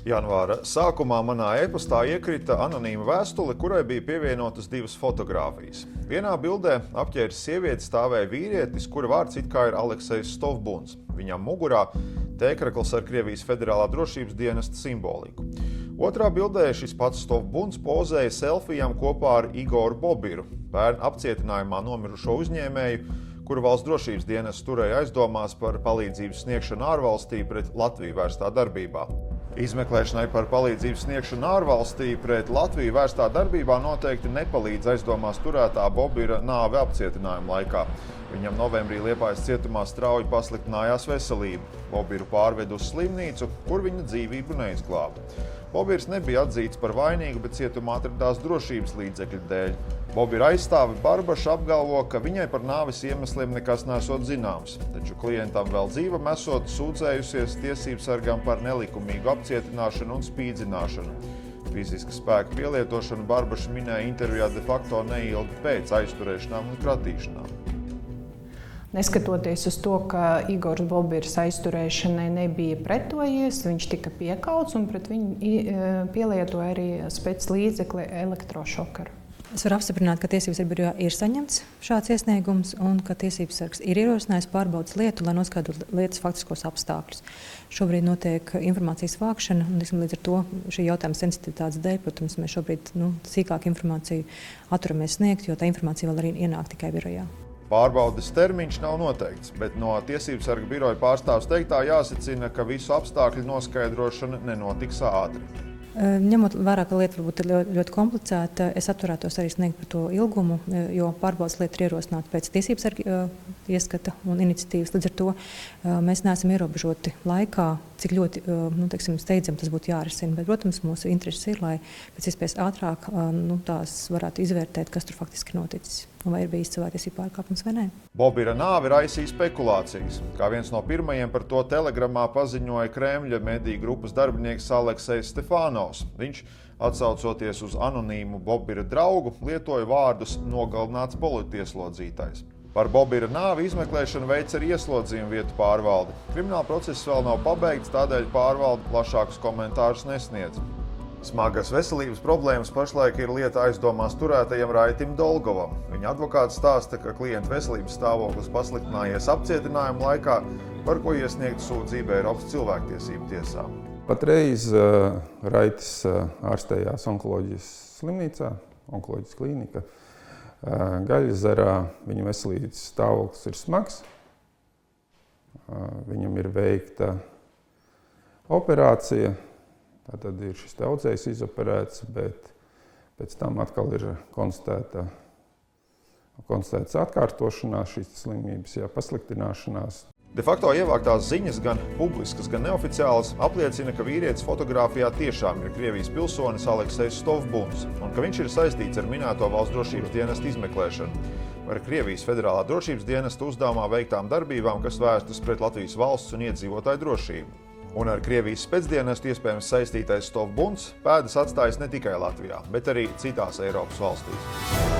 Janvāra sākumā manā e-pastā iekrita anonīma vēstule, kurai bija pievienotas divas fotogrāfijas. Vienā bildē apģērbs sieviete stāvēja vīrietis, kura vārds it kā ir Aleksis Stovbuns. Viņam mugurā tēkrakls ar Krievijas Federālā drošības dienesta simboliku. Otrā bildē šis pats Stovbuns pozēja selfijām kopā ar Igoru Bobiru, bērnu apcietinājumā nomirušo uzņēmēju, kuru valsts drošības dienas turēja aizdomās par palīdzības sniegšanu ārvalstī pret Latviju vērstā darbībā. Izmeklēšanai par palīdzības sniegšanu ārvalstī pret Latviju vērstā darbībā noteikti nepalīdz aizdomās turētā Bobira nāve apcietinājuma laikā. Viņam novembrī Liepājas cietumā strauji pasliktinājās veselība. Bobiru pārved uz slimnīcu, kur viņa dzīvību neizglāba. Bobirs nebija atzīts par vainīgu, bet cietumā atradās drošības līdzekļu dēļ. Bobira aizstāve Barbaša apgalvo, ka viņai par nāves iemesliem nekas nesot zināms, taču klientam vēl dzīvam esot sūdzējusies tiesību sargam par nelikumīgu apcietināšanu un spīdzināšanu. Fiziska spēka pielietošanu Barbaša minēja intervijā de facto neilgi pēc aizturēšanām un kratīšanām. Neskatoties uz to, ka Igors Bobirs aizturēšanai nebija pretojies, viņš tika piekauts un pret viņu e, pielietoja arī spēclīdzekli elektrošokaru. Es varu apstiprināt, ka tiesības birojā ir saņemts šāds iesniegums un ka tiesības sargs ir ierosinājis pārbaudas lietu, lai noskaidrotu lietas faktiskos apstākļus. Šobrīd notiek informācijas vākšana, un līdz ar to šī jautājuma sensitivitātes dēļ, protams, mēs šobrīd nu, sīkāku informāciju atturamies sniegt, jo tā informācija vēl arī ienāk tikai birojā. Pārbaudes termiņš nav noteikts, bet no Tiesību sarga biroja pārstāvs teiktā jāsacina, ka visu apstākļu noskaidrošana nenotiks ātri. Ņemot vērā, ka lieta varbūt ir ļoti, ļoti komplicēta, es atturētos arī sniegt par to ilgumu, jo pārbaudas lieta ir ierosināta pēc tiesības sarga ieskata un iniciatīvas. Līdz ar to mēs neesam ierobežoti laikā, cik ļoti nu, teiksim, steidzami tas būtu jārisina. Bet, protams, mūsu intereses ir, lai pēc iespējas ātrāk nu, tās varētu izvērtēt, kas tur faktiski noticis vai ir bijis cilvēktiesību pārkāpums vai nē. Bobīra nāve raisīja spekulācijas. Kā viens no pirmajiem par to telegramā paziņoja Kremļa mediju grupas darbinieks Aleksis Stefānovs. Viņš, atsaucoties uz anonīmu Bobīra draugu, lietoja vārdus nogalināts politieslodzītais. Par Bobīra nāvi izmeklēšanu veids arī ieslodzījumu vietu pārvalde. Krimināla process vēl nav pabeigts, tādēļ pārvalde plašākus komentārus nesniedz. Smagas veselības problēmas pašlaik ir lieta aizdomās turētajam Raitim Dolgovam. Viņa advokāts stāsta, ka klienta veselības stāvoklis pasliktinājies apcietinājuma laikā, par ko iesniegt sūdzību Eiropas cilvēktiesību tiesā. Patreiz uh, Raitis uh, ārstējās onkoloģijas slimnīcā, onkoloģijas klīnika. Uh, Gaļasarā viņa veselības stāvoklis ir smags. Viņam ir veikta operācija, Tad ir šis daudzējs izoperēts, bet pēc tam atkal ir konstatēta, konstatēts atkārtošanās, šīs slimības jā, pasliktināšanās. De facto ievāktās ziņas, gan publiskas, gan neoficiālas, apliecina, ka vīrietis fotografijā tiešām ir Krievijas pilsonis Aleksis Stovbuns un ka viņš ir saistīts ar minēto valsts drošības dienestu izmeklēšanu. Ar Krievijas Federālā drošības dienesta uzdevumā veiktām darbībām, kas vērstas pret Latvijas valsts un iedzīvotāju drošību. Un ar Krievijas spēcdienestu iespējams saistītais Stovbuns pēdas atstājas ne tikai Latvijā, bet arī citās Eiropas valstīs.